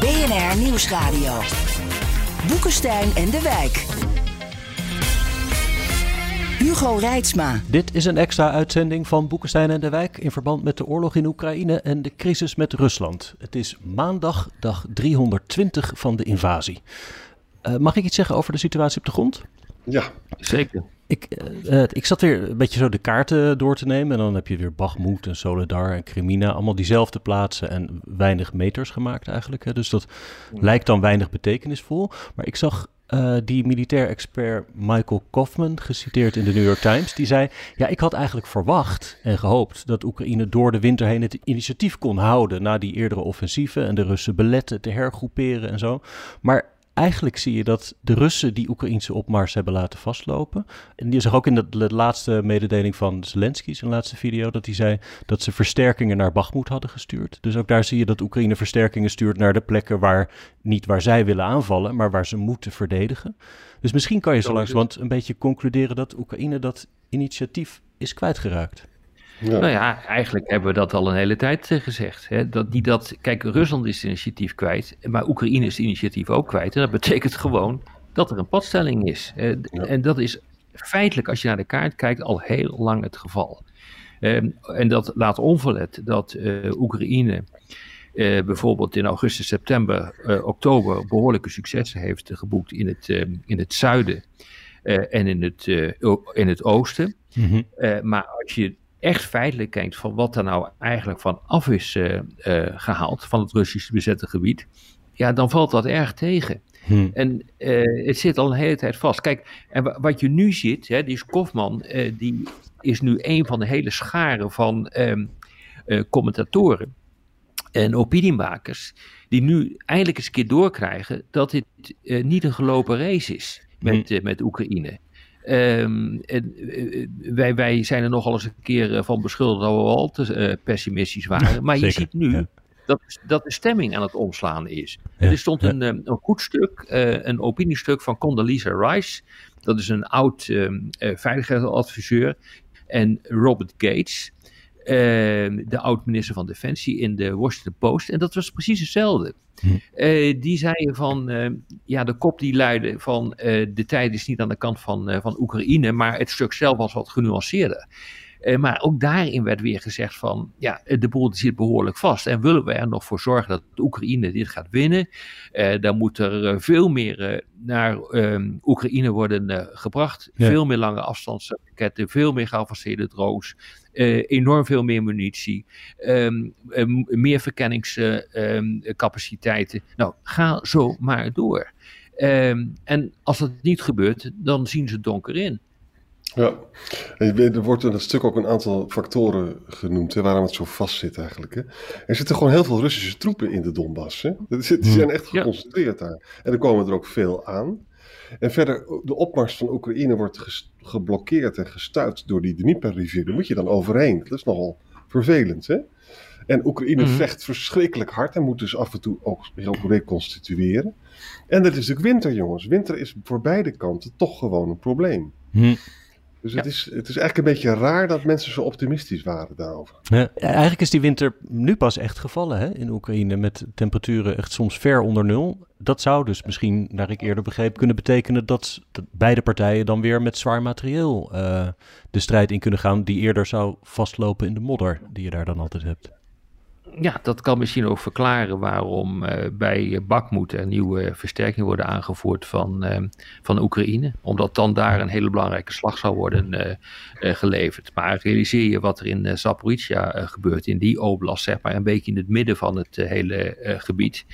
BNR Nieuwsradio. Boekenstein en de Wijk. Hugo Reitsma. Dit is een extra uitzending van Boekenstein en de Wijk in verband met de oorlog in Oekraïne en de crisis met Rusland. Het is maandag, dag 320 van de invasie. Uh, mag ik iets zeggen over de situatie op de grond? Ja, zeker. Ik, uh, ik zat weer een beetje zo de kaarten door te nemen. En dan heb je weer Bagmoed en Soledar en Crimina. Allemaal diezelfde plaatsen en weinig meters gemaakt eigenlijk. Hè. Dus dat lijkt dan weinig betekenisvol. Maar ik zag uh, die militair expert Michael Kaufman, geciteerd in de New York Times, die zei: Ja, ik had eigenlijk verwacht en gehoopt dat Oekraïne door de winter heen het initiatief kon houden na die eerdere offensieven en de Russen beletten te hergroeperen en zo. Maar eigenlijk zie je dat de Russen die Oekraïnse opmars hebben laten vastlopen. En die zag ook in de, de, laatste mededeling van Zelensky, zijn laatste video, dat hij zei dat ze versterkingen naar Bakhmut hadden gestuurd. Dus ook daar zie je dat Oekraïne versterkingen stuurt naar de plekken waar niet waar zij willen aanvallen, maar waar ze moeten verdedigen. Dus misschien kan je zo want een beetje concluderen dat Oekraïne dat initiatief is kwijtgeraakt. Nou ja, eigenlijk hebben we dat al een hele tijd eh, gezegd. Hè? Dat, niet dat, kijk, Rusland is het initiatief kwijt, maar Oekraïne is het initiatief ook kwijt. En dat betekent gewoon dat er een padstelling is. En dat is feitelijk, als je naar de kaart kijkt, al heel lang het geval. Ehm, en dat laat onverlet dat uh, Oekraïne uh, bijvoorbeeld in augustus, september, oktober behoorlijke successen heeft geboekt in het, ehm, in het zuiden en in het, in het oosten. Mhm. maar als je echt feitelijk kijkt van wat er nou eigenlijk van af is uh, gehaald van het Russisch bezette gebied, ja, dan valt dat erg tegen. Hmm. En uh, het zit al een hele tijd vast. Kijk, en wat je nu ziet, hè, die Kofman, die is nu een van de hele scharen van um, commentatoren en opiniemakers, die nu eindelijk eens een keer doorkrijgen dat dit niet een gelopen race is met, hmm. met Oekraïne. Um, en, uh, wij, wij zijn er nogal eens een keer van beschuldigd dat we al te pessimistisch waren. Maar je ziet nu dat, dat de stemming aan het omslaan is. Ja. Er stond een, een goed stuk, een opiniestuk van Condoleezza Rice. Dat is een oud um, veiligheidsadviseur. En Robert Gates, de oud-minister van Defensie in de Washington Post. En dat was precies hetzelfde. Uh, die zeiden van, uh, ja, de kop die luidde van uh, de tijd is niet aan de kant van, van Oekraïne, maar het stuk zelf was wat genuanceerder. maar ook daarin werd weer gezegd van, ja, de boel zit behoorlijk vast. En willen we er nog voor zorgen dat Oekraïne dit gaat winnen, dan moet er veel meer naar ehm, Oekraïne worden gebracht. Ja. Veel meer lange afstandsraketten, veel meer geavanceerde drones. Uh, enorm veel meer munitie, um, meer verkenningscapaciteiten. nou, ga zo maar door. En als dat niet gebeurt, dan zien ze donker in. Ja, er wordt in dat stuk ook een aantal factoren genoemd hè, waarom het zo vast zit eigenlijk. Hè. Er zitten gewoon heel veel Russische troepen in de Donbass. Hè. Die zijn echt geconcentreerd ja. daar. En er komen er ook veel aan. En verder, de opmars van Oekraïne wordt geblokkeerd en gestuurd door die Dnieper-rivier. Daar moet je dan overheen. Dat is nogal vervelend, hè? En Oekraïne mm -hmm. vecht verschrikkelijk hard en moet dus af en toe ook, ook reconstitueren. En dat is natuurlijk winter, jongens. Winter is voor beide kanten toch gewoon een probleem. Mm. Dus ja. het, is, het is eigenlijk een beetje raar dat mensen zo optimistisch waren daarover. Ja, eigenlijk is die winter nu pas echt gevallen hè, in Oekraïne met temperaturen echt soms ver onder nul. Dat zou dus misschien, naar ik eerder begreep, kunnen betekenen dat, dat beide partijen dan weer met zwaar materieel uh, de strijd in kunnen gaan die eerder zou vastlopen in de modder die je daar dan altijd hebt ja, dat kan misschien ook verklaren waarom uh, bij Bakmoed er nieuwe versterkingen worden aangevoerd van, uh, van Oekraïne. Omdat dan daar een hele belangrijke slag zou worden uh, geleverd. Maar realiseer je wat er in Zaporizhia gebeurt, in die oblast, zeg maar, een beetje in het midden van het hele gebied.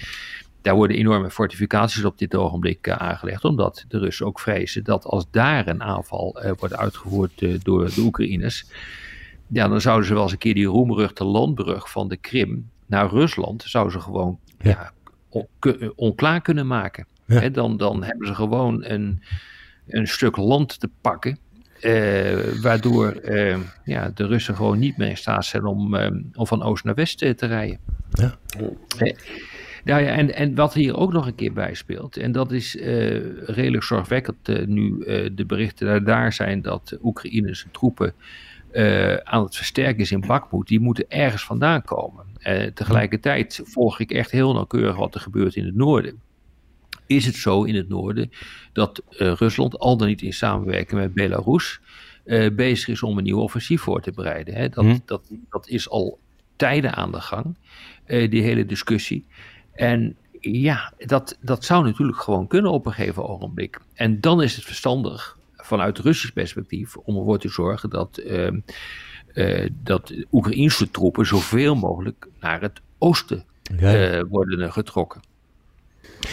Daar worden enorme fortificaties op dit ogenblik aangelegd, omdat de Russen ook vrezen dat als daar een aanval wordt uitgevoerd door de Oekraïners ja, dan zouden ze wel eens een keer die roemruchte landbrug van de Krim naar Rusland, zouden ze gewoon ja. onklaar kunnen maken. dan, dan hebben ze gewoon een, een stuk land te pakken. waardoor ja, de Russen gewoon niet meer in staat zijn om, om van oost naar west te rijden. Ja. Nou ja, en, en wat hier ook nog een keer bij speelt, en dat is redelijk zorgwekkend nu de berichten daar zijn dat Oekraïne zijn troepen aan het versterken is in Bakhmut, die moeten ergens vandaan komen. tegelijkertijd volg ik echt heel nauwkeurig wat er gebeurt in het noorden. Is het zo in het noorden dat Rusland, al dan niet in samenwerking met Belarus, bezig is om een nieuw offensief voor te bereiden? Hè? Dat, hm. dat, dat is al tijden aan de gang, die hele discussie. En ja, dat, dat zou natuurlijk gewoon kunnen op een gegeven ogenblik. En dan is het verstandig vanuit Russisch perspectief om ervoor te zorgen dat, uh, uh, dat Oekraïnse troepen zoveel mogelijk naar het oosten uh, worden getrokken.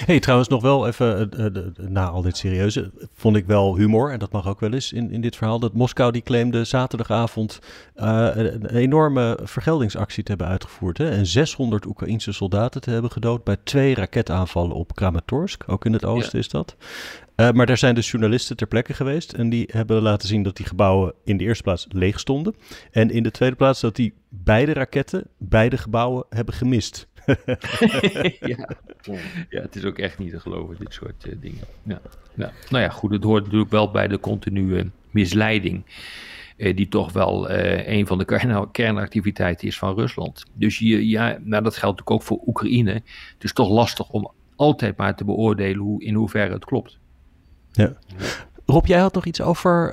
Hey, trouwens nog wel even, uh, na al dit serieuze, vond ik wel humor, en dat mag ook wel eens in, in dit verhaal, dat Moskou die claimde zaterdagavond uh, een enorme vergeldingsactie te hebben uitgevoerd. Hè, en 600 Oekraïnse soldaten te hebben gedood bij twee raketaanvallen op Kramatorsk, ook in het oosten is dat. Maar daar zijn dus journalisten ter plekke geweest en die hebben laten zien dat die gebouwen in de eerste plaats leeg stonden. En in de tweede plaats dat die beide raketten, beide gebouwen hebben gemist. ja. ja, het is ook echt niet te geloven, dit soort uh, dingen. Ja. Ja. Nou ja, goed, het hoort natuurlijk wel bij de continue misleiding. Uh, die toch wel uh, een van de kern kernactiviteiten is van Rusland. Dus je, ja, nou, dat geldt natuurlijk ook voor Oekraïne. Het is toch lastig om altijd maar te beoordelen hoe, in hoeverre het klopt. Ja. Rob, jij had nog iets over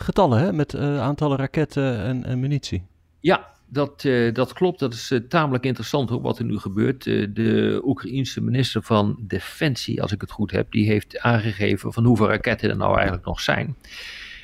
getallen, hè? met aantallen raketten en, en munitie. Ja, dat, uh, dat klopt. Dat is uh, tamelijk interessant ook wat er nu gebeurt. Uh, de Oekraïense minister van Defensie, als ik het goed heb, die heeft aangegeven van hoeveel raketten er nou eigenlijk nog zijn.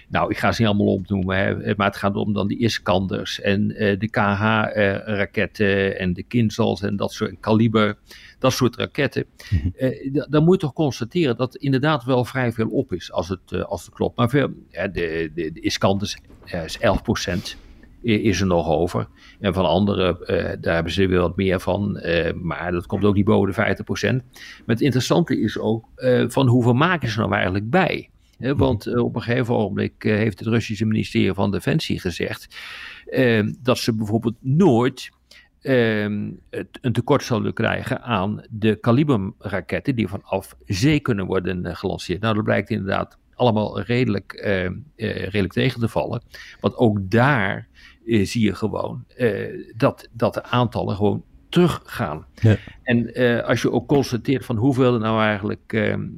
Nou, ik ga ze niet allemaal opnoemen, hè, maar het gaat om dan die Iskanders en de KH-raketten en de Kinzals en dat soort kaliber, dat soort raketten. Mhm. dan moet je toch constateren dat inderdaad wel vrij veel op is als het, als het klopt. Maar veel, de, de, de Iskanders is 11 procent is er nog over. En van andere, uh, daar hebben ze weer wat meer van. Uh, maar dat komt ook niet boven de 50%. Maar het interessante is ook uh, van hoeveel maken ze nou eigenlijk bij? want op een gegeven ogenblik heeft het Russische ministerie van Defensie gezegd dat ze bijvoorbeeld nooit een tekort zullen krijgen aan de kaliberraketten die vanaf zee kunnen worden gelanceerd. Nou, dat blijkt inderdaad allemaal redelijk, redelijk tegen te vallen. Want ook daar uh, zie je gewoon uh, dat, dat de aantallen gewoon teruggaan. Ja. En uh, als je ook constateert van hoeveel er nou eigenlijk ehm,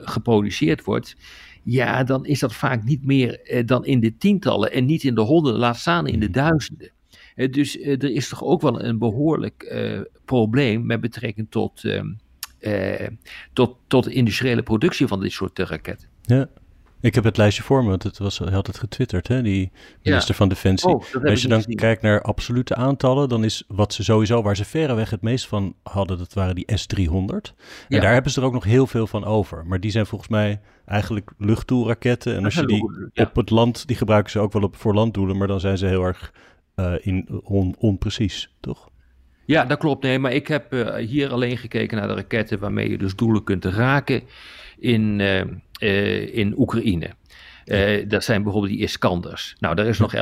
geproduceerd wordt, ja, dan is dat vaak niet meer dan in de tientallen en niet in de honderden, laat staan in de mhm. duizenden. dus er is toch ook wel een behoorlijk probleem met betrekking tot, ehm, tot, tot de industriële productie van dit soort raketten. Ja. Ik heb het lijstje voor me, want het was, hij had het getwitterd, hè, die minister van Defensie. Oh, Als je dan kijkt naar absolute aantallen, dan is wat ze sowieso, waar ze verreweg het meest van hadden, dat waren die S-300. En daar hebben ze er ook nog heel veel van over. Maar die zijn volgens mij eigenlijk luchtdoelraketten. En als je die op het land, die gebruiken ze ook wel op, voor landdoelen, maar dan zijn ze heel erg uh, in, on, onprecies, toch? Ja, dat klopt. Nee, maar ik heb uh, hier alleen gekeken naar de raketten waarmee je dus doelen kunt raken in, uh, uh, in Oekraïne. Dat zijn bijvoorbeeld die Iskanders. Nou, daar is nog 11%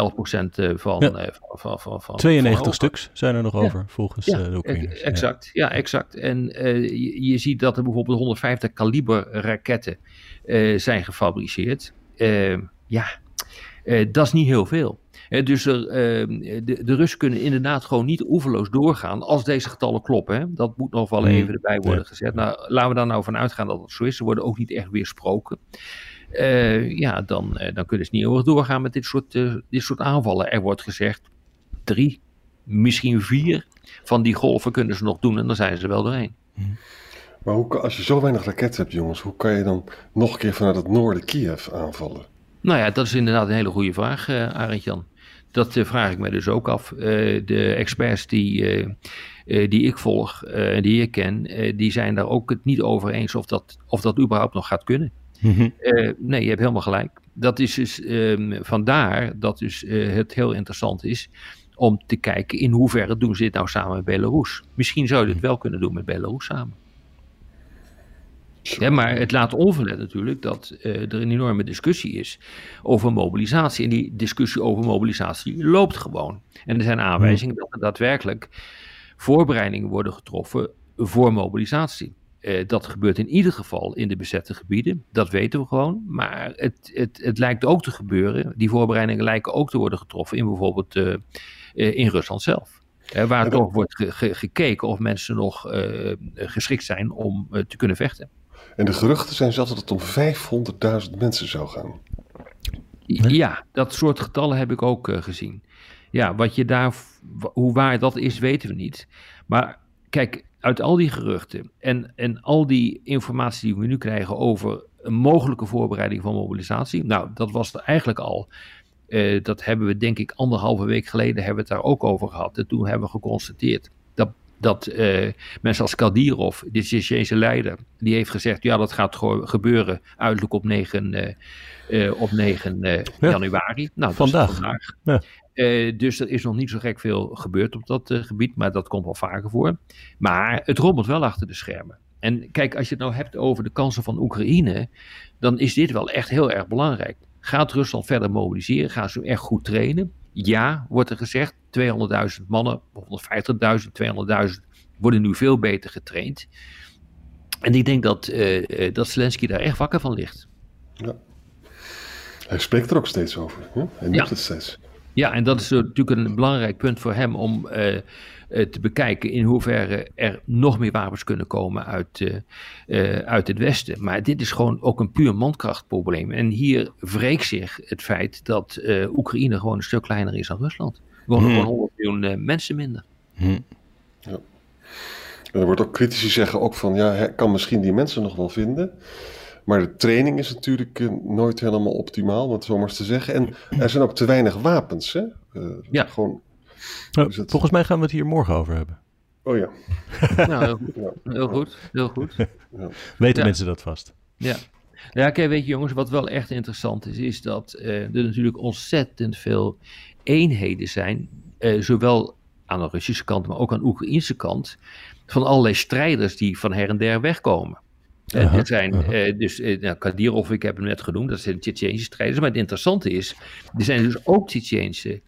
van, ja. van, van, van, 92 van stuks zijn er nog over, volgens ja, de Oekraïners. Exact, ja. exact. En je, je, ziet dat er bijvoorbeeld 150 kaliber raketten zijn gefabriceerd. ja, dat is niet heel veel dus er, ehm, de, de Russen kunnen inderdaad gewoon niet oeverloos doorgaan als deze getallen kloppen. Hè. Dat moet nog wel mm. even erbij worden gezet. Nou, laten we daar nou van uitgaan dat het zo is. Ze worden ook niet echt weersproken. Uh, ja, dan, uh, dan kunnen ze niet eeuwig doorgaan met dit soort, uh, dit soort aanvallen. Er wordt gezegd drie, misschien vier van die golven kunnen ze nog doen en dan zijn ze wel doorheen. Mm. Maar hoe, als je zo weinig raketten hebt, jongens, hoe kan je dan nog een keer vanuit het noorden Kiev aanvallen? Nou ja, dat is inderdaad een hele goede vraag, uh, Arend Jan. Dat uh, vraag ik me dus ook af. Uh, de experts die, uh, die ik volg en die ik ken, die zijn daar ook het niet over eens of dat, of dat überhaupt nog gaat kunnen. Mhm. nee, je hebt helemaal gelijk. Dat is dus um, vandaar dat dus het heel interessant is om te kijken in hoeverre doen ze dit nou samen met Belarus. Misschien zou je dit wel kunnen doen met Belarus samen. Ja, maar het laat onverlet natuurlijk dat uh, er een enorme discussie is over mobilisatie. En die discussie over mobilisatie loopt gewoon. En er zijn aanwijzingen dat er daadwerkelijk voorbereidingen worden getroffen voor mobilisatie. Uh, dat gebeurt in ieder geval in de bezette gebieden. Dat weten we gewoon. Maar het, het, het lijkt ook te gebeuren. Die voorbereidingen lijken ook te worden getroffen in bijvoorbeeld uh, in Rusland zelf. waar toch wordt ge, ge, gekeken of mensen nog geschikt zijn om te kunnen vechten. En de geruchten zijn zelfs dat het om 500.000 mensen zou gaan. Ja, dat soort getallen heb ik ook uh, gezien. Ja, wat je daar, hoe waar dat is, weten we niet. Maar kijk, uit al die geruchten en, en al die informatie die we nu krijgen over een mogelijke voorbereiding van mobilisatie. Nou, dat was er eigenlijk al. Uh, dat hebben we denk ik anderhalve week geleden hebben we het daar ook over gehad. En toen hebben we geconstateerd dat uh, mensen als Kadirov, de Tsjetsjense leider, die heeft gezegd, ja dat gaat gebeuren uiterlijk op 9, uh, uh, op 9 ja. januari. Nou, vandaag. vandaag. Ja. dus er is nog niet zo gek veel gebeurd op dat gebied, maar dat komt wel vaker voor. Maar het rommelt wel achter de schermen. En kijk, als je het nou hebt over de kansen van Oekraïne, dan is dit wel echt heel erg belangrijk. Gaat Rusland verder mobiliseren? Gaan ze echt goed trainen? Ja, wordt er gezegd, 200.000 mannen, 150.000, 200.000 worden nu veel beter getraind. En ik denk dat, uh, dat Zelensky daar echt wakker van ligt. Ja. Hij spreekt er ook steeds over. Hè? Hij noemt ja. het steeds. Ja, en dat is natuurlijk een belangrijk punt voor hem om uh, te bekijken in hoeverre er nog meer wapens kunnen komen uit, uh, uh, uit het Westen. Maar dit is gewoon ook een puur mankrachtprobleem. En hier wreekt zich het feit dat Oekraïne gewoon een stuk kleiner is dan Rusland. Er wonen hmm. gewoon 100 miljoen mensen minder. Hmm. Ja. En er wordt ook critici zeggen ook van, ja, hij kan misschien die mensen nog wel vinden. Maar de training is natuurlijk nooit helemaal optimaal, om het zo maar eens te zeggen. En er zijn ook te weinig wapens. Hè? Uh, ja. Gewoon, nou, dus het... Volgens mij gaan we het hier morgen over hebben. Oh ja. nou, heel goed. Heel goed. Heel goed. Ja. Weten ja. mensen dat vast? Ja. Ja, kijk, weet je jongens, wat wel echt interessant is, is dat uh, er natuurlijk ontzettend veel eenheden zijn, zowel aan de Russische kant, maar ook aan de Oekraïnse kant, van allerlei strijders die van her en der wegkomen. Uh, -huh, zijn uh -huh. uh, dus, nou, Kadirov, ik heb hem net genoemd, dat zijn Tsjetsjeense strijders. Maar het interessante is, er zijn dus ook Tsjetsjeense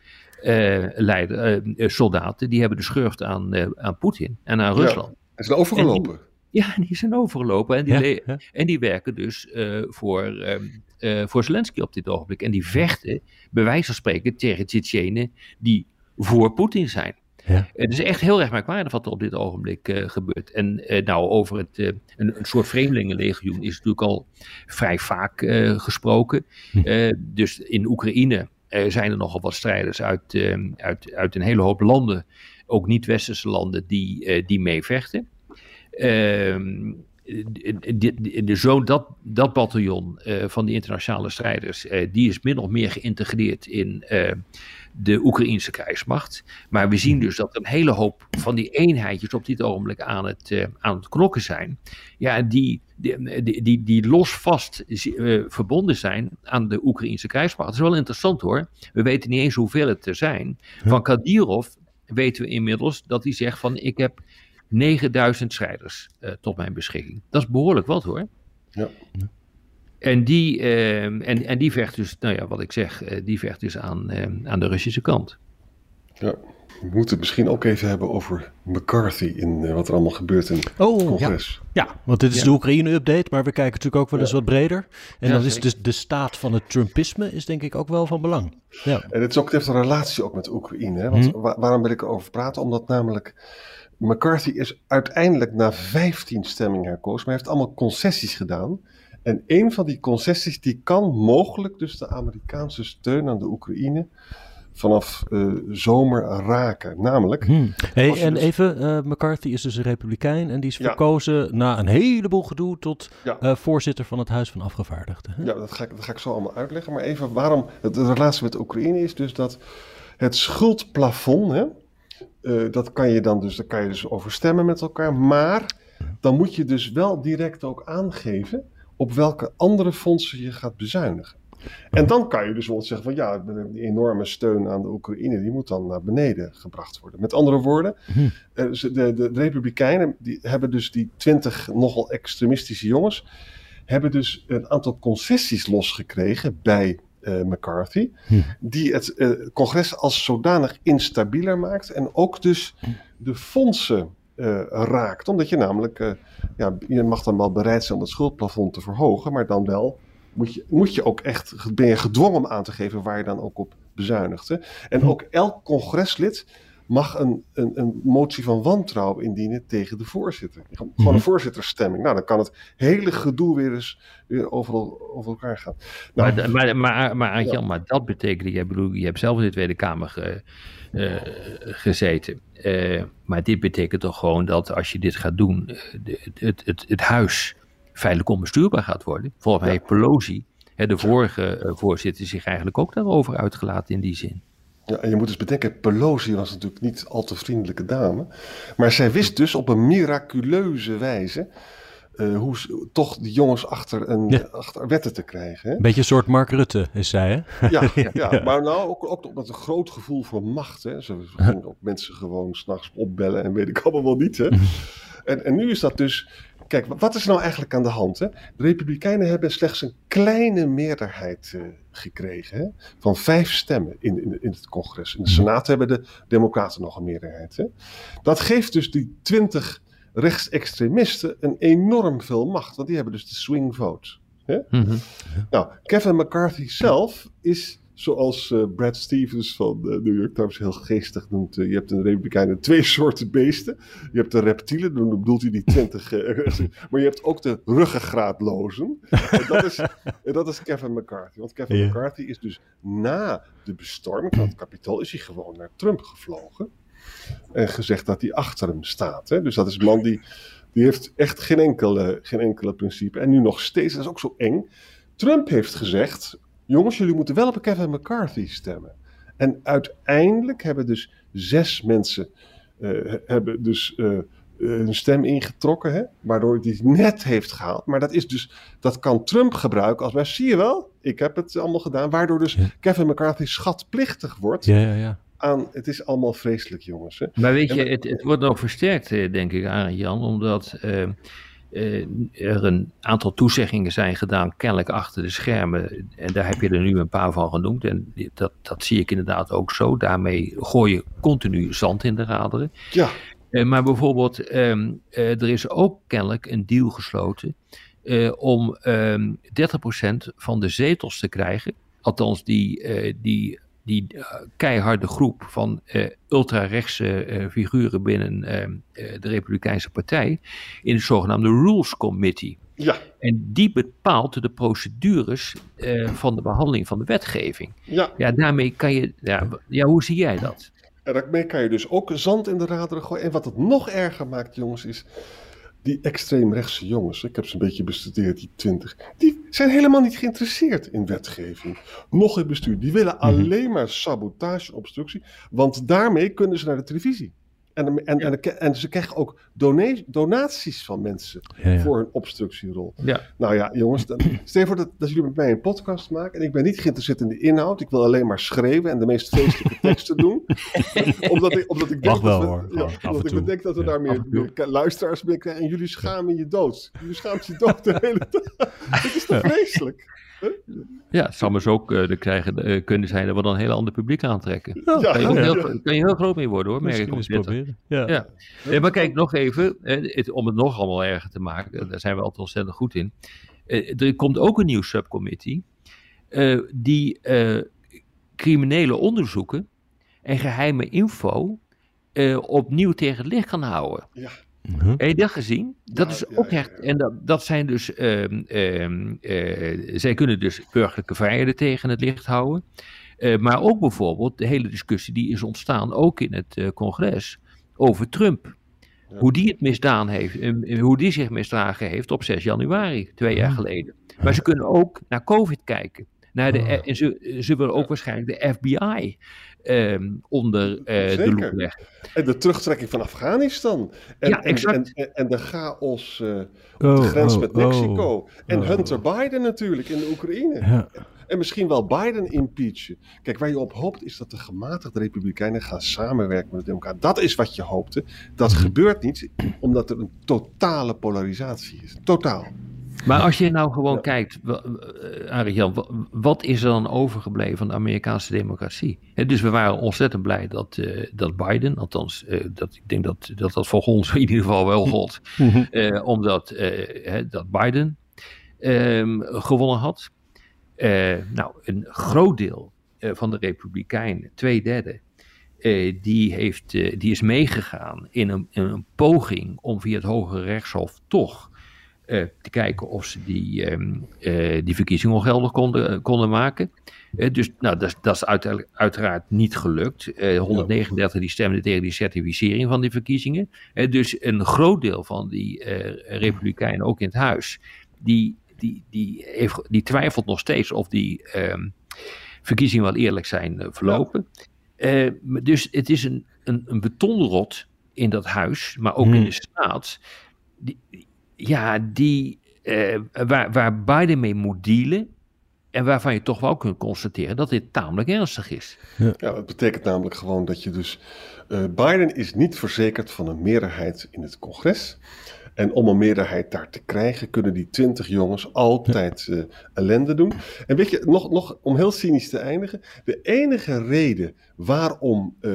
leider, soldaten, die hebben de schurft aan, aan Poetin en aan Rusland. Ja, en zijn overgelopen. En die, ja, die zijn overgelopen en die, ja, ja. En die werken dus voor, um, voor Zelensky op dit ogenblik. En die vechten, bij wijze van spreken, tegen Tsjetsjenen die voor Poetin zijn. Ja. Het is echt heel erg merkwaardig wat er op dit ogenblik uh, gebeurt. En uh, nou, over het, uh, een, een, soort vreemdelingenlegioen is natuurlijk al vrij vaak gesproken. Hm. dus in Oekraïne zijn er nogal wat strijders uit, uit, uit een hele hoop landen, ook niet-westerse landen, die, die meevechten. Ehm, de, de, de, zo, dat, dat bataljon van die internationale strijders, die is min of meer geïntegreerd in de Oekraïnse krijgsmacht. Maar we zien dus dat een hele hoop van die eenheidjes op dit ogenblik aan het, uh, aan het knokken zijn. Ja, die, die, die, die los vast uh, verbonden zijn aan de Oekraïnse krijgsmacht. Dat is wel interessant hoor. We weten niet eens hoeveel het er zijn. Van Kadirov weten we inmiddels dat hij zegt van ik heb 9000 strijders uh, tot mijn beschikking. Dat is behoorlijk wat hoor. Ja. En die, uh, en, en die vecht dus, nou ja, wat ik zeg, uh, die vecht dus aan, uh, aan de Russische kant. Ja, we moeten het misschien ook even hebben over McCarthy in wat er allemaal gebeurt in oh, het congres. Ja. ja, want dit is ja. de Oekraïne-update, maar we kijken natuurlijk ook wel eens ja. wat breder. En dan is dus de staat van het Trumpisme is denk ik ook wel van belang. Ja. En het is ook heeft een relatie ook met Oekraïne. Hè? Want hmm. waar, waarom wil ik erover praten? Omdat namelijk McCarthy is uiteindelijk na 15 stemmingen herkozen, maar hij heeft allemaal concessies gedaan. En een van die concessies die kan mogelijk dus de Amerikaanse steun aan de Oekraïne vanaf uh, zomer raken. Namelijk. Hmm. Hey, en dus... even, uh, McCarthy is dus een republikein en die is ja. verkozen na een heleboel gedoe tot ja. uh, voorzitter van het Huis van Afgevaardigden. Hè? Ja, dat ga, ik, dat ga ik zo allemaal uitleggen. Maar even waarom. De relatie met Oekraïne is dus dat het schuldplafond. Hè, dat kan je dan dus, daar kan je dus over stemmen met elkaar. Maar dan moet je dus wel direct ook aangeven op welke andere fondsen je gaat bezuinigen. En dan kan je dus bijvoorbeeld zeggen van ja, die enorme steun aan de Oekraïne, die moet dan naar beneden gebracht worden. Met andere woorden, Hm. eh, ze- de, de, de Republikeinen die hebben dus die twintig nogal extremistische jongens, hebben dus een aantal concessies losgekregen bij eh, McCarthy, Hm. die het eh, congres als zodanig instabieler maakt en ook dus de fondsen eh, raakt. Omdat je namelijk, eh, ja, je mag dan wel bereid zijn om het schuldplafond te verhogen, maar dan wel moet je, moet je ook echt, ben je gedwongen om aan te geven waar je dan ook op bezuinigt. Hè? En Hm. ook elk congreslid mag een, een, een motie van wantrouwen indienen tegen de voorzitter. Gewoon Mhm. een voorzittersstemming. Nou, dan kan het hele gedoe weer eens weer over, over elkaar gaan. Nou, Maar, maar, maar, maar, Arjan, maar dat betekent, bedoel, je hebt zelf in de Tweede Kamer ge- eh, gezeten. Eh, maar dit betekent toch gewoon dat als je dit gaat doen, eh, de- het, het, het huis feitelijk onbestuurbaar gaat worden. Volgens mij Pelosi, hè, de vorige voorzitter, zich eigenlijk ook daarover uitgelaten in die zin. Ja, en je moet dus bedenken, Pelosi was natuurlijk niet al te vriendelijke dame. Maar zij wist dus op een miraculeuze wijze eh, hoe toch die jongens achter, een, Ja. achter wetten te krijgen. Hè? Een beetje een soort Mark Rutte is zij, hè? Ja, ja, maar nou ook, ook met een groot gevoel voor macht. Hè. Ze ze gingen ook mensen gewoon s'nachts opbellen en weet ik allemaal wel niet. Hè. En, en nu is dat dus... Kijk, wat is er nou eigenlijk aan de hand? Hè? De Republikeinen hebben slechts een kleine meerderheid eh, gekregen. Hè? Van vijf stemmen in, in, in het congres. In de Senaat hebben de Democraten nog een meerderheid. Hè? Dat geeft dus die twintig rechtsextremisten een enorm veel macht. Want die hebben dus de swing vote. Mhm. Nou, Kevin McCarthy zelf is, zoals eh, Brad Stevens van de New York Times heel geestig noemt, eh, je hebt in de Republikeinen twee soorten beesten. Je hebt de reptielen, dan bedoelt hij die twintig, eh, maar je hebt ook de ruggengraatlozen. en, dat is, en dat is Kevin McCarthy. Want Kevin. McCarthy is dus na de bestorming van het kapitool, is hij gewoon naar Trump gevlogen. En gezegd dat hij achter hem staat. Hè? Dus dat is een man die, die heeft echt geen enkele, geen enkele principe. En nu nog steeds, dat is ook zo eng. Trump heeft gezegd: jongens, jullie moeten wel op Kevin McCarthy stemmen. En uiteindelijk hebben dus zes mensen eh, hebben dus, eh, hun stem ingetrokken, hè? waardoor hij het net heeft gehaald. Maar dat, is dus, dat kan Trump gebruiken als wij, zie je wel, ik heb het allemaal gedaan. Waardoor dus Ja. Kevin McCarthy schatplichtig wordt Ja, ja, ja. aan, het is allemaal vreselijk jongens. Hè? Maar weet je, het, het wordt nog versterkt, eh, denk ik, aan Jan, omdat eh, er een aantal toezeggingen zijn gedaan, kennelijk achter de schermen. En daar heb je er nu een paar van genoemd. En dat, dat zie ik inderdaad ook zo. Daarmee gooi je continu zand in de raderen. Ja, Eh, maar bijvoorbeeld, ehm, eh, er is ook kennelijk een deal gesloten om ehm 30% van de zetels te krijgen. Althans, die, die, die eh, keiharde groep van eh, ultra-rechtse eh, figuren binnen ehm, eh, de Republikeinse Partij in het zogenaamde Rules Committee. ja, En die bepaalt de procedures van de behandeling van de wetgeving. ja. Ja, daarmee kan je. Ja, ja hoe zie jij dat? En daarmee kan je dus ook zand in de raderen gooien. En wat het nog erger maakt, jongens, is die extreemrechtse jongens. Ik heb ze een beetje bestudeerd, die twintig. Die zijn helemaal niet geïnteresseerd in wetgeving. Nog in bestuur. Die willen alleen maar sabotage obstructie. Want daarmee kunnen ze naar de televisie. En, en, en, en ze krijgen ook dona- donaties van mensen ja, ja. voor hun obstructierol. Ja. Nou ja, jongens, dan, stel je voor dat, dat jullie met mij een podcast maken en ik ben niet geïnteresseerd in de inhoud. Ik wil alleen maar schreeuwen en de meest feestelijke teksten doen. omdat, ik, omdat ik denk wel, dat we, hoor. omdat ik toe. denk dat we Ja, daar meer, luisteraars mee krijgen en jullie schamen je dood. Jullie schaamt je dood de hele tijd. Het is toch vreselijk? Ja, het zou maar zo ook eh, de krijgen, eh, kunnen zijn dat we dan een heel ander publiek aantrekken. Ja, Kan je, heel, kan je heel groot mee worden hoor, merk ik op proberen. Ja. Ja. Maar kijk, nog even, eh, het- om het nog allemaal erger te maken, daar zijn we altijd ontzettend goed in. Eh, er komt ook een nieuw subcommittee eh, die eh, criminele onderzoeken en geheime info eh, opnieuw tegen het licht kan houden. Ja. Heb je dat gezien? Dat Ja, is ja, ook ja, echt. ja. En dat, dat zijn dus. ehm, ehm, eh, zij kunnen dus burgerlijke vrijheden tegen het licht houden. Eh, maar ook bijvoorbeeld de hele discussie die is ontstaan, ook in het eh, congres, over Trump. Ja. Hoe die het misdaan heeft, en hoe die zich misdragen heeft op 6 januari, twee jaar Ja. geleden. Maar ze kunnen ook naar COVID kijken. Naar de, Oh. en ze, ze willen ook waarschijnlijk de FBI ehm, onder eh, de loep leggen. En de terugtrekking van Afghanistan. En, Ja, en- exact. En, en, en de chaos eh, op Oh, de grens oh, met oh. Mexico. En Oh. Hunter Biden natuurlijk in de Oekraïne. Ja. En misschien wel Biden impeachen. Kijk, waar je op hoopt is dat de gematigde Republikeinen gaan samenwerken met de Democraten. Dat is wat je hoopte. Dat Mhm. gebeurt niet, omdat er een totale polarisatie is. Totaal. Maar als je nou gewoon Ja. kijkt, Arjan, wat is er dan overgebleven van de Amerikaanse democratie? Dus we waren ontzettend blij dat, eh, dat Biden, althans, eh, dat, ik denk dat, dat dat voor ons in ieder geval wel gold, eh, omdat eh, hè, dat Biden ehm, gewonnen had. Eh, nou, een groot deel eh, van de Republikeinen, twee derde, eh, die, heeft, eh, die is meegegaan in een, in een poging om via het Hoge Rechtshof toch eh, te kijken of ze die, ehm, eh, die verkiezingen ongeldig konden, konden maken. Eh, dus nou, dat, is- dat is uiteraard niet gelukt. Eh 139 die stemden tegen die certificering van die verkiezingen. Eh, dus een groot deel van die eh, Republikeinen, ook in het huis, die, die, die, heeft, die twijfelt nog steeds of die ehm, verkiezingen wel eerlijk zijn eh, verlopen. Eh, dus het is een, een, een betonrot in dat huis, maar ook in Hmm. de Senaat. Die, ja, die, eh, waar, waar Biden mee moet dealen. En waarvan je toch wel kunt constateren dat dit tamelijk ernstig is. Ja, dat betekent namelijk gewoon dat je dus. eh, Biden is niet verzekerd van een meerderheid in het congres. En om een meerderheid daar te krijgen, kunnen die twintig jongens altijd eh, ellende doen. En weet je, nog, nog om heel cynisch te eindigen. De enige reden waarom eh,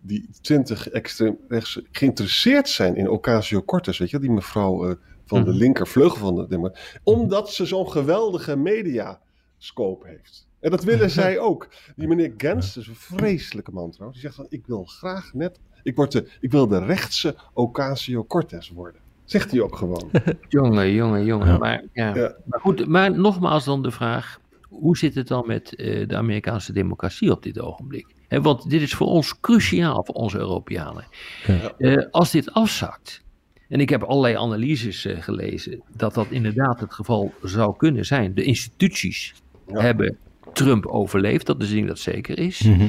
die twintig extreem rechts geïnteresseerd zijn in Ocasio-Cortez, weet je, die mevrouw eh, van de Mhm. linkervleugel van de Democraten, omdat ze zo'n geweldige mediascope heeft. En dat willen zij ook. Die meneer Gens, dat is een vreselijke man trouwens, die zegt van ik wil graag net, ik, word de, ik wil de rechtse Ocasio-Cortez worden. Zegt hij ook gewoon. Jongen, jongen, jongen. Ja. Maar, ja. Ja. maar goed, maar nogmaals dan de vraag. Hoe zit het dan met eh, de Amerikaanse democratie op dit ogenblik? Want dit is voor ons cruciaal, voor onze Europeanen. Ja. Eh, als dit afzakt, en ik heb allerlei analyses eh, gelezen, dat dat inderdaad het geval zou kunnen zijn. De instituties Ja. hebben Trump overleefd, dat is een ding dat zeker is. Mhm.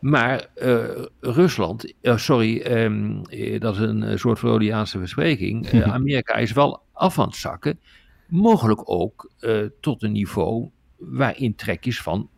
Maar eh, Rusland, sorry, ehm, eh, dat is een soort Freudiaanse verspreking. eh, Amerika is wel af aan het zakken. Mogelijk ook eh, tot een niveau waarin trekjes van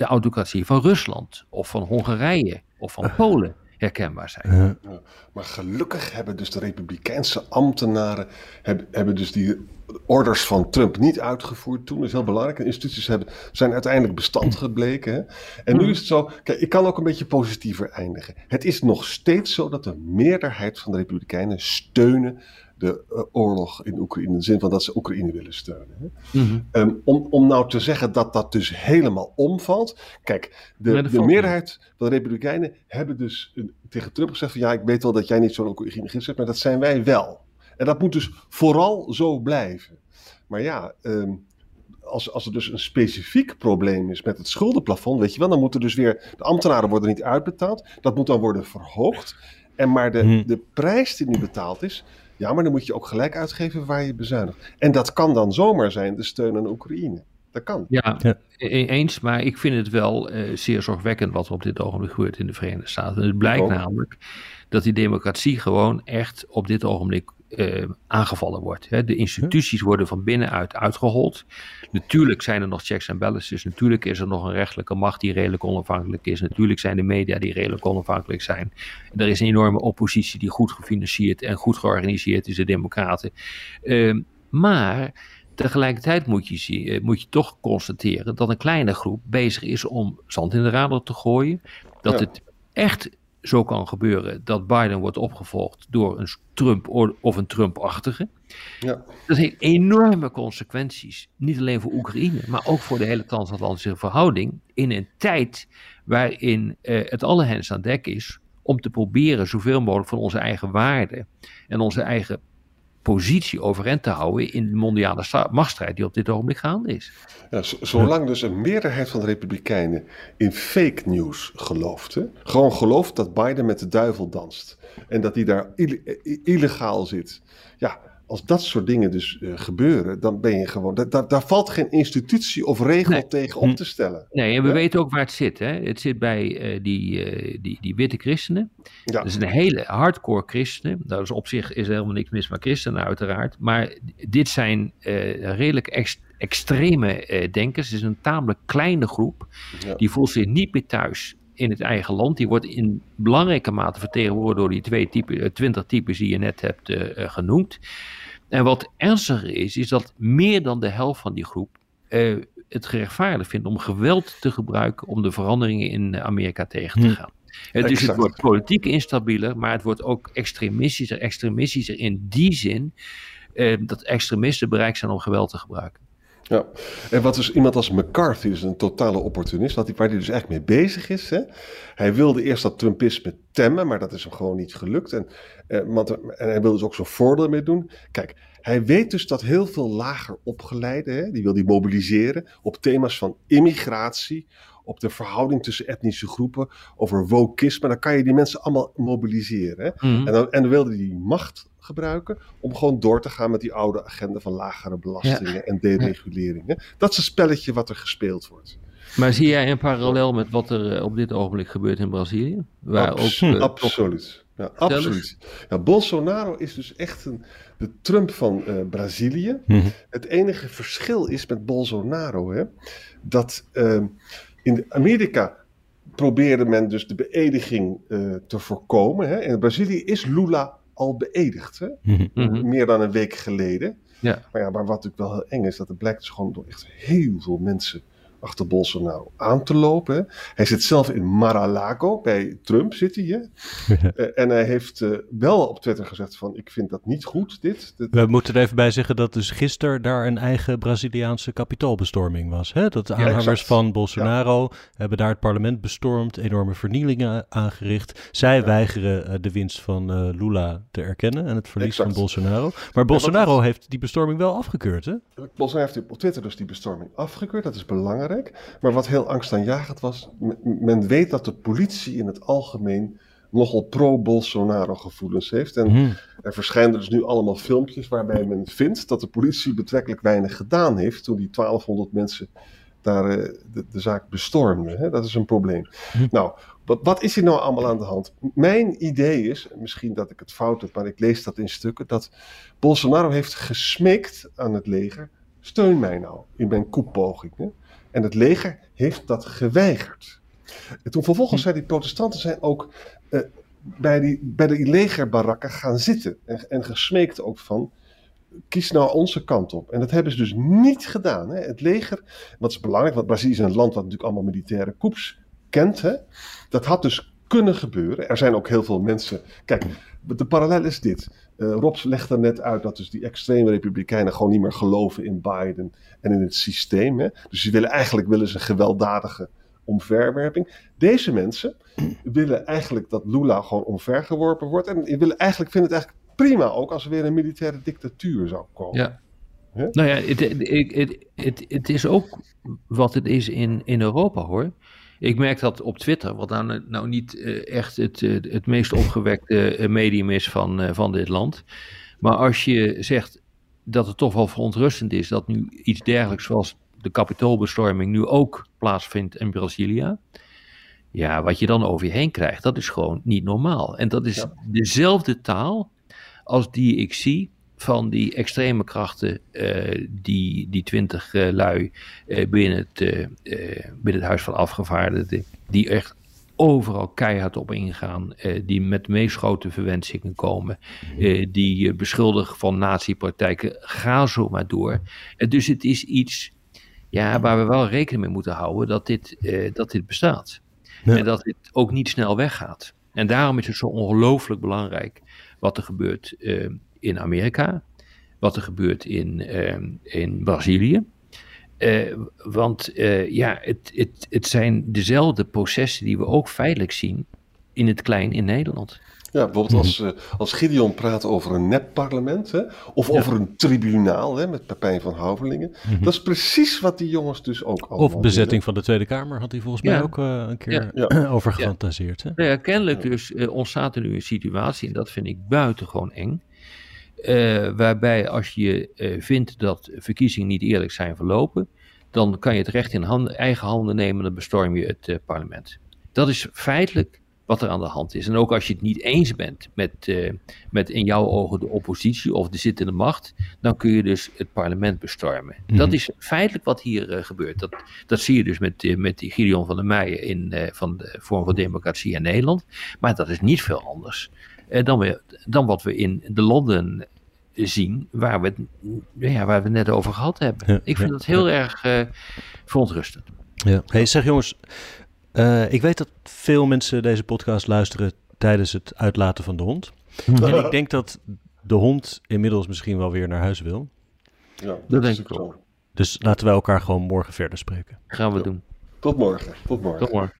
de autocratie van Rusland of van Hongarije of van Polen herkenbaar zijn. Ja. Maar gelukkig hebben dus de Republikeinse ambtenaren hebben, hebben dus die orders van Trump niet uitgevoerd. Toen is heel belangrijk. De instituties hebben, zijn uiteindelijk bestand gebleken. Hè? En nu is het zo. Kijk, ik kan ook een beetje positiever eindigen. Het is nog steeds zo dat de meerderheid van de Republikeinen steunen de eh, oorlog in Oekraïne. In de zin van dat ze Oekraïne willen steunen. Hè? Mhm. Ehm, om, om nou te zeggen dat dat dus helemaal omvalt. Kijk, de, de meerderheid van de Republikeinen hebben dus een- tegen Trump gezegd: van ja, ik weet wel dat jij niet zo'n Oekraïne hebt, maar dat zijn wij wel. En dat moet dus vooral zo blijven. Maar ja, ehm, als, als er dus een specifiek probleem is met het schuldenplafond, weet je wel, dan moeten dus weer de ambtenaren worden niet uitbetaald. Dat moet dan worden verhoogd. En maar de, Hmm. de prijs die nu betaald is, ja, maar dan moet je ook gelijk uitgeven waar je bezuinigt. En dat kan dan zomaar zijn de steun aan Oekraïne. Dat kan. Ja, Ja. e- eens, maar ik vind het wel eh, zeer zorgwekkend wat er op dit ogenblik gebeurt in de Verenigde Staten. Het blijkt namelijk dat die democratie gewoon echt op dit ogenblik eh, aangevallen wordt. Hè. De instituties worden van binnenuit uitgehold. Natuurlijk zijn er nog checks en balances. Natuurlijk is er nog een rechtelijke macht die redelijk onafhankelijk is. Natuurlijk zijn de media die redelijk onafhankelijk zijn. Er is een enorme oppositie die goed gefinancierd en goed georganiseerd is, de Democraten. Ehm, maar tegelijkertijd moet je, zien, eh, moet je toch constateren dat een kleine groep bezig is om zand in de radar te gooien. Dat Ja. het echt zo kan gebeuren dat Biden wordt opgevolgd door een Trump of een Trump-achtige. Ja. Dat heeft enorme consequenties. Niet alleen voor Oekraïne, maar ook voor de hele transatlantische verhouding. In een tijd waarin eh, het alle hens aan dek is om te proberen zoveel mogelijk van onze eigen waarden en onze eigen positie overeind te houden in de mondiale machtsstrijd die op dit ogenblik gaande is. Ja, zolang dus een meerderheid van de Republikeinen in fake news gelooft, hè, gewoon gelooft dat Biden met de duivel danst en dat hij daar illegaal zit. Ja, als dat soort dingen dus uh, gebeuren, dan ben je gewoon. Da daar valt geen institutie of regel Nee. tegen op te stellen. Nee, en we Ja. weten ook waar het zit. Hè? Het zit bij eh, die, eh, die, die witte christenen. Ja. Dat is een hele hardcore christenen. Dat is op zich is er helemaal niks mis met christenen uiteraard. Maar dit zijn eh, redelijk ex- extreme eh, denkers. Het is een tamelijk kleine groep. Ja. Die voelt zich niet meer thuis in het eigen land. Die wordt in belangrijke mate vertegenwoordigd door die twee eh, 20 types die je net hebt eh, eh, genoemd. En wat ernstiger is, is dat meer dan de helft van die groep eh, het gerechtvaardigd vindt om geweld te gebruiken om de veranderingen in Amerika tegen te Hm. gaan. Dus het wordt politiek instabieler, maar het wordt ook extremistischer. Extremistischer in die zin eh, dat extremisten bereid zijn om geweld te gebruiken. Ja, en wat dus iemand als McCarthy is een totale opportunist, wat hij, waar hij dus eigenlijk mee bezig is. Hè? Hij wilde eerst dat Trumpisme temmen, maar dat is hem gewoon niet gelukt. En, eh, want, en hij wilde dus ook zo'n voordeel mee doen. Kijk, hij weet dus dat heel veel lager opgeleiden, hè, die wil hij mobiliseren op thema's van immigratie, op de verhouding tussen etnische groepen, over wokisme. Dan kan je die mensen allemaal mobiliseren. Hè? Mhm. En dan, en dan wilde hij die macht gebruiken om gewoon door te gaan met die oude agenda van lagere belastingen en dereguleringen. Dat is een spelletje wat er gespeeld wordt. Maar zie jij een parallel met wat er eh, op dit ogenblik gebeurt in Brazilië? Waar Abs- ook, eh, absoluut. Ja, eens. absoluut. Ja, Bolsonaro is dus echt een, de Trump van eh, Brazilië. Mhm. Het enige verschil is met Bolsonaro hè, dat ehm, in Amerika probeerde men dus de beëdiging eh, te voorkomen. Hè. In Brazilië is Lula al beëdigd. Hè. Mhm. Mhm. meer dan een week geleden. Ja. Maar ja, maar wat natuurlijk wel heel eng is, dat er blijkt dus gewoon door echt heel veel mensen achter Bolsonaro aan te lopen. hè. Hij zit zelf in Mar-a-Lago, bij Trump zit hij. Hè? Eh, en hij heeft eh, wel op Twitter gezegd van, ik vind dat niet goed, dit. Dit- We moeten er even bij zeggen dat dus gisteren daar een eigen Braziliaanse kapitoolbestorming was. Hè? Dat de aanhangers van Bolsonaro hebben daar het parlement bestormd, enorme vernielingen aangericht. Zij weigeren eh, de winst van Lula te erkennen en het verlies Exact. van Bolsonaro. Maar Bolsonaro heeft die bestorming wel afgekeurd, hè? Bolsonaro heeft op Twitter dus die bestorming afgekeurd, dat is belangrijk. Maar wat heel angstaanjagend was, men weet dat de politie in het algemeen nogal pro-Bolsonaro gevoelens heeft. En Mhm. Er verschijnen dus nu allemaal filmpjes waarbij men vindt dat de politie betrekkelijk weinig gedaan heeft toen die 1200 mensen daar eh, de, de zaak bestormden. Hè? Dat is een probleem. Nou, wat, wat is hier nou allemaal aan de hand? Mijn idee is, misschien dat ik het fout heb, maar ik lees dat in stukken, dat Bolsonaro heeft gesmeekt aan het leger, steun mij nou in mijn koepogingen. En het leger heeft dat geweigerd. En toen vervolgens zijn die protestanten zijn ook eh, bij, die, bij de legerbarakken gaan zitten. En, en gesmeekt ook van, kies nou onze kant op. En dat hebben ze dus niet gedaan. Hè. Het leger, wat is belangrijk, want Brazilië is een land wat natuurlijk allemaal militaire coups kent. Hè. Dat had dus kunnen gebeuren. Er zijn ook heel veel mensen... Kijk, de parallel is dit. Eh Rob legt er net uit dat dus die extreme republikeinen gewoon niet meer geloven in Biden en in het systeem. Hè. Dus ze willen eigenlijk willen ze gewelddadige omverwerping. Deze mensen willen eigenlijk dat Lula gewoon omvergeworpen wordt. En die willen eigenlijk, vinden het eigenlijk prima ook als er weer een militaire dictatuur zou komen. Ja. Hè? Nou ja, het, het, het, het, het is ook wat het is in, in Europa hoor. Ik merk dat op Twitter, wat nou, nou niet eh, echt het, eh, het meest opgewekte eh, medium is van, van dit land. Maar als je zegt dat het toch wel verontrustend is dat nu iets dergelijks zoals de kapitoolbestorming nu ook plaatsvindt in Brazilië. Ja, wat je dan over je heen krijgt, dat is gewoon niet normaal. En dat is Ja. dezelfde taal als die ik zie van die extreme krachten, eh, die, die twintig eh, lui eh, binnen, het, binnen het Huis van Afgevaardigden, die echt overal keihard op ingaan, die met de meest grote verwensingen komen, eh, die beschuldigen van nazi-praktijken, ga zo maar door. Dus het is iets ja, waar we wel rekening mee moeten houden dat dit, dat dit bestaat. Ja. En dat dit ook niet snel weggaat. En daarom is het zo ongelooflijk belangrijk wat er gebeurt in Amerika, wat er gebeurt in, eh, in Brazilië. Eh, want eh, ja, het, het, het zijn dezelfde processen die we ook feitelijk zien in het klein in Nederland. Ja, bijvoorbeeld als, eh, als Gideon praat over een nepparlement, hè, of over een tribunaal hè, met Pepijn van Houvelingen. Dat is precies wat die jongens dus ook allemaal Of bezetting van de Tweede Kamer had hij volgens mij ook eh, een keer Ja. over gefantaseerd. Hè? Nou ja, kennelijk dus eh, ontstaat er nu een situatie, en dat vind ik buitengewoon eng, waarbij als je vindt dat verkiezingen niet eerlijk zijn verlopen, dan kan je het recht in eigen handen nemen en dan bestorm je het parlement. Dat is feitelijk wat er aan de hand is. En ook als je het niet eens bent met, met in jouw ogen de oppositie of de zittende macht, dan kun je dus het parlement bestormen. Mhm. Dat is feitelijk wat hier gebeurt. Dat, dat zie je dus met, met die Gideon van der Meijen in, van de Vorm van Democratie in Nederland. Maar dat is niet veel anders dan, we, dan wat we in de landen zien waar we, het, ja, waar we het net over gehad hebben. Ik vind dat heel erg verontrustend. Ja. Hey, zeg jongens, uh, ik weet dat veel mensen deze podcast luisteren tijdens het uitlaten van de hond. en ik denk dat de hond inmiddels misschien wel weer naar huis wil. Ja, dat, denk ik ook. Dus laten wij elkaar gewoon morgen verder spreken. Gaan we doen. Tot morgen. Tot morgen. Tot morgen.